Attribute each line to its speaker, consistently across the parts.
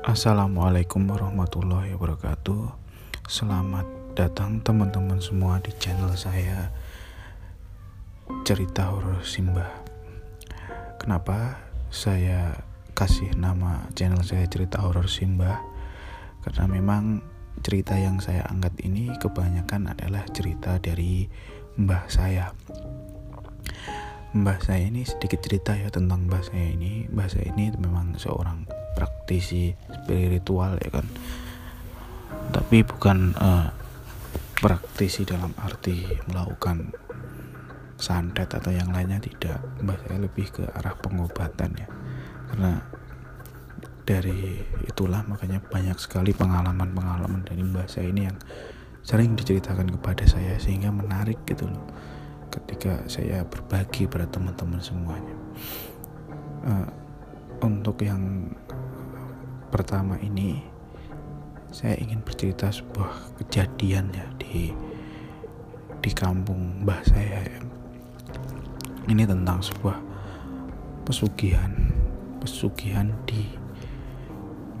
Speaker 1: Assalamualaikum warahmatullahi wabarakatuh. Selamat datang teman-teman semua di channel saya Cerita Horor Simba. Kenapa saya kasih nama channel saya Cerita Horor Simba? Karena memang cerita yang saya angkat ini kebanyakan adalah cerita dari mbah saya. Mbah saya ini sedikit cerita ya tentang mbah saya ini. Mbah saya ini memang seorang praktisi spiritual ya kan? Tapi bukan uh, praktisi dalam arti melakukan santet atau yang lainnya tidak. Saya lebih ke arah pengobatan ya. Karena dari itulah makanya banyak sekali pengalaman-pengalaman dari mbak saya ini yang sering diceritakan kepada saya sehingga menarik gitu loh ketika saya berbagi pada teman-teman semuanya. Uh, untuk yang pertama ini saya ingin bercerita sebuah kejadian ya di di kampung mbah saya ya. ini tentang sebuah pesugihan pesugihan di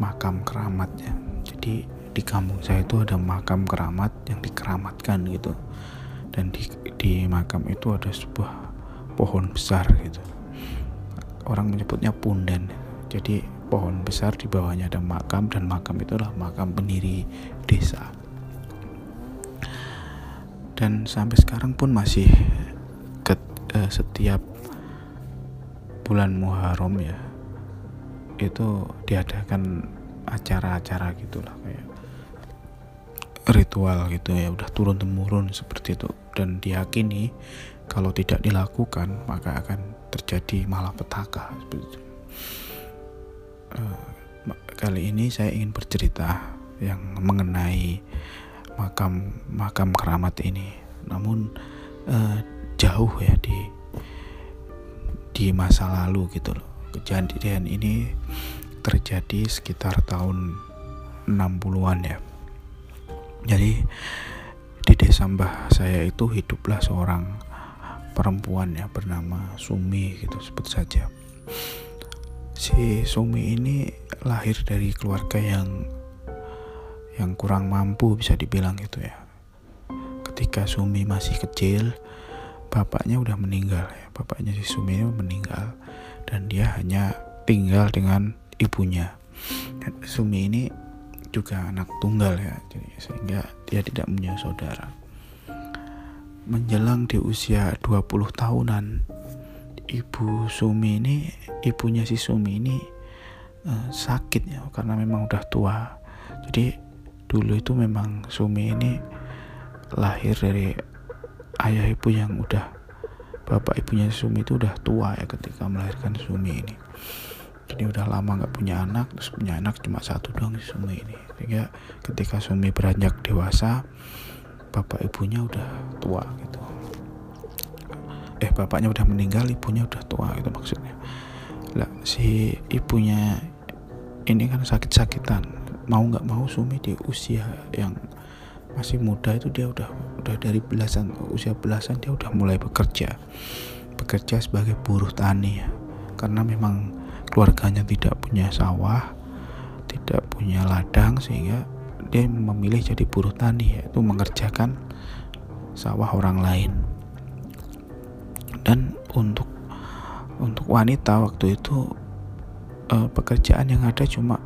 Speaker 1: makam keramat ya. Jadi di kampung saya itu ada makam keramat yang dikeramatkan gitu. Dan di, di makam itu ada sebuah pohon besar gitu. Orang menyebutnya punden jadi pohon besar di bawahnya ada makam dan makam itulah makam pendiri desa. Dan sampai sekarang pun masih ke, uh, setiap bulan Muharram ya itu diadakan acara-acara gitulah kayak ritual gitu ya udah turun temurun seperti itu. Dan diyakini kalau tidak dilakukan maka akan terjadi malapetaka seperti itu uh, kali ini saya ingin bercerita yang mengenai makam makam keramat ini. Namun uh, jauh ya di di masa lalu gitu loh. Kejadian ini terjadi sekitar tahun 60-an ya. Jadi di desa mbah saya itu hiduplah seorang perempuan ya bernama Sumi gitu sebut saja si Sumi ini lahir dari keluarga yang yang kurang mampu bisa dibilang gitu ya. Ketika Sumi masih kecil, bapaknya udah meninggal ya. Bapaknya si Sumi ini meninggal dan dia hanya tinggal dengan ibunya. Dan Sumi ini juga anak tunggal ya. Jadi sehingga dia tidak punya saudara. Menjelang di usia 20 tahunan, ibu Sumi ini ibunya si Sumi ini uh, sakit ya karena memang udah tua. Jadi dulu itu memang Sumi ini lahir dari ayah ibu yang udah bapak ibunya Sumi itu udah tua ya ketika melahirkan Sumi ini. Jadi udah lama nggak punya anak terus punya anak cuma satu doang si Sumi ini. Sehingga ketika Sumi beranjak dewasa bapak ibunya udah tua gitu eh bapaknya udah meninggal ibunya udah tua gitu maksudnya. Lah si ibunya ini kan sakit-sakitan. Mau nggak mau Sumi di usia yang masih muda itu dia udah udah dari belasan usia belasan dia udah mulai bekerja. Bekerja sebagai buruh tani ya. Karena memang keluarganya tidak punya sawah tidak punya ladang sehingga dia memilih jadi buruh tani yaitu mengerjakan sawah orang lain dan untuk untuk wanita waktu itu uh, pekerjaan yang ada cuma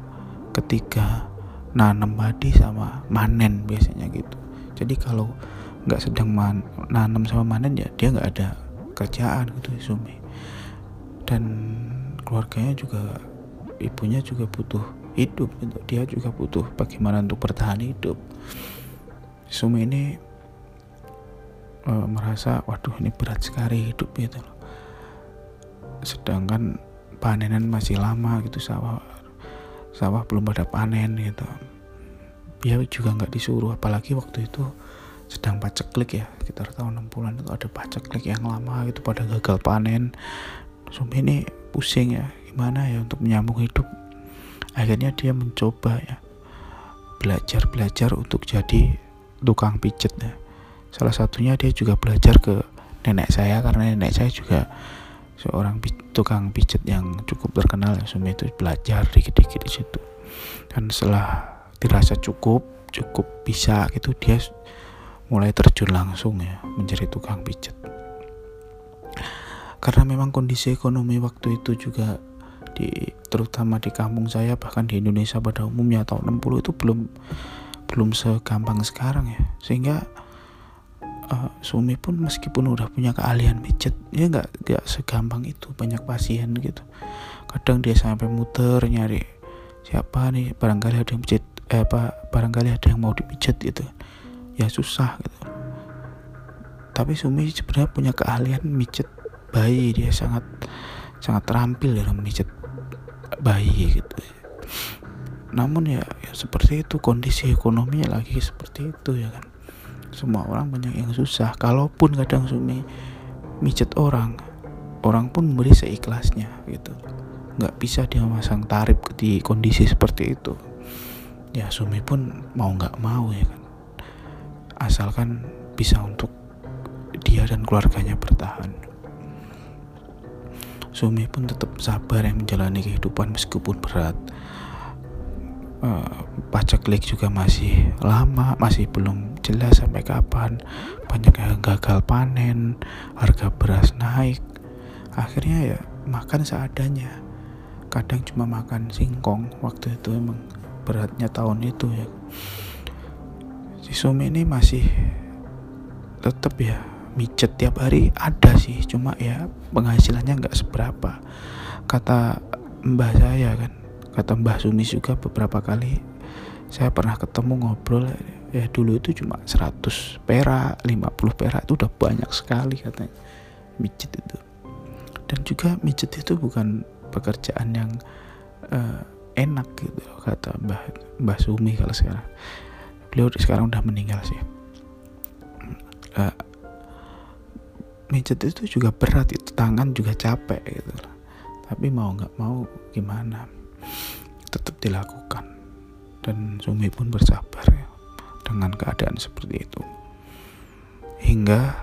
Speaker 1: ketika nanam padi sama manen biasanya gitu. Jadi kalau nggak sedang man, nanam sama manen ya dia nggak ada kerjaan gitu Sumi. Dan keluarganya juga ibunya juga butuh hidup gitu. Dia juga butuh bagaimana untuk bertahan hidup. Sumi ini uh, merasa waduh ini berat sekali hidup gitu loh. Sedangkan panenan masih lama gitu sawah sawah belum pada panen gitu. Dia juga nggak disuruh apalagi waktu itu sedang paceklik ya sekitar tahun 60-an itu ada paceklik yang lama gitu pada gagal panen. Sumi ini pusing ya gimana ya untuk menyambung hidup? Akhirnya dia mencoba ya belajar belajar untuk jadi tukang pijet ya salah satunya dia juga belajar ke nenek saya karena nenek saya juga seorang tukang pijet yang cukup terkenal ya Sumi itu belajar dikit-dikit di situ. Dan setelah dirasa cukup cukup bisa gitu dia mulai terjun langsung ya menjadi tukang pijat. Karena memang kondisi ekonomi waktu itu juga di terutama di kampung saya bahkan di Indonesia pada umumnya tahun 60 itu belum belum segampang sekarang ya. Sehingga uh, Sumi pun meskipun udah punya keahlian pijat ya nggak nggak segampang itu banyak pasien gitu. Kadang dia sampai muter nyari siapa nih barangkali ada yang pijat eh apa barangkali ada yang mau dipijat gitu. Ya susah gitu. Tapi Sumi sebenarnya punya keahlian mijet bayi dia sangat sangat terampil dalam mijit bayi gitu. Namun ya, ya seperti itu kondisi ekonominya lagi seperti itu ya kan semua orang banyak yang susah. Kalaupun kadang Sumi mijet orang orang pun memberi seikhlasnya gitu. Nggak bisa dia masang tarif di kondisi seperti itu. Ya Sumi pun mau nggak mau ya kan. Asalkan bisa untuk dia dan keluarganya bertahan. Sumi pun tetap sabar yang menjalani kehidupan meskipun berat. Uh, paceklik juga masih lama, masih belum jelas sampai kapan. Banyak yang gagal panen, harga beras naik. Akhirnya ya makan seadanya. Kadang cuma makan singkong. Waktu itu emang beratnya tahun itu ya. Si Sumi ini masih tetap ya mijet tiap hari ada sih cuma ya penghasilannya nggak seberapa kata mbah saya kan kata mbah Sumi juga beberapa kali saya pernah ketemu ngobrol ya dulu itu cuma 100 perak 50 perak itu udah banyak sekali katanya. Mijet itu. Dan juga mijet itu bukan pekerjaan yang uh, enak gitu kata mbah mbah Sumi kalau sekarang. Beliau sekarang udah meninggal sih. Uh, Mijet itu juga berat itu tangan juga capek gitu tapi mau nggak mau gimana tetap dilakukan. Dan Sumi pun bersabar ya, dengan keadaan seperti itu. Hingga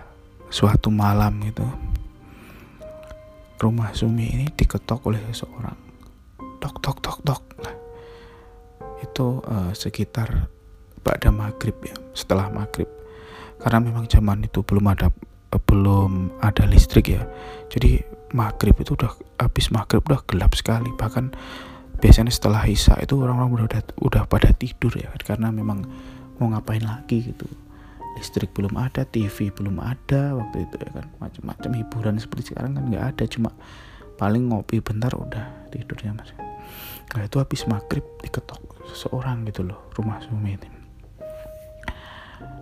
Speaker 1: suatu malam itu rumah Sumi ini diketok oleh seseorang tok tok tok tok nah, itu uh, sekitar pada maghrib ya setelah maghrib. Karena memang zaman itu belum ada belum ada listrik ya. Jadi maghrib itu udah habis maghrib udah gelap sekali. Bahkan biasanya setelah isya itu orang-orang udah udah pada tidur ya karena memang mau ngapain lagi gitu. Listrik belum ada TV belum ada waktu itu ya kan macam-macam hiburan seperti sekarang kan nggak ada cuma paling ngopi bentar udah tidur ya mas. Nah itu habis maghrib diketok seseorang gitu loh rumah Sumi ini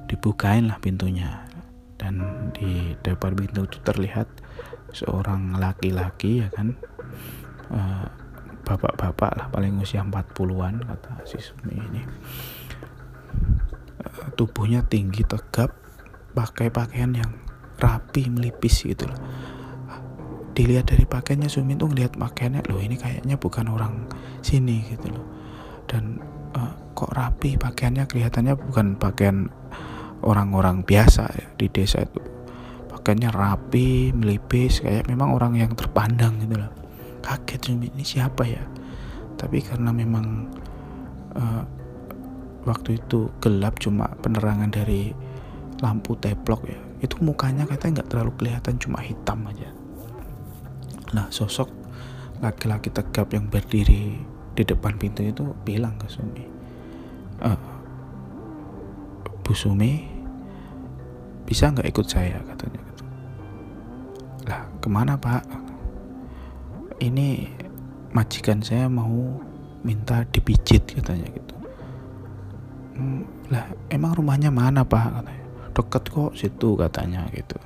Speaker 1: dibukain lah pintunya dan di depan pintu itu terlihat seorang laki-laki ya kan eh, bapak-bapak lah paling usia 40-an kata si Sumi ini. Uh, tubuhnya tinggi tegap pakai pakaian yang rapi melipis gitu loh. Dilihat dari pakaiannya Sumi tuh ngelihat pakaiannya loh ini kayaknya bukan orang sini gitu loh. Dan uh, kok rapi pakaiannya? Kelihatannya bukan pakaian orang-orang biasa ya, di desa itu. Pakainya rapi melipis kayak memang orang yang terpandang gitu loh kaget ini siapa ya? Tapi karena memang uh, waktu itu gelap cuma penerangan dari lampu teplok ya itu mukanya katanya nggak terlalu kelihatan cuma hitam aja. Nah sosok laki-laki tegap yang berdiri di depan pintu itu bilang ke Sumi uh, Bu Sumi bisa nggak ikut saya? Katanya gitu. lah ke mana pak ini majikan saya mau minta dipijit katanya gitu. Hmm, lah emang rumahnya mana pak? Katanya deket kok situ katanya gitu.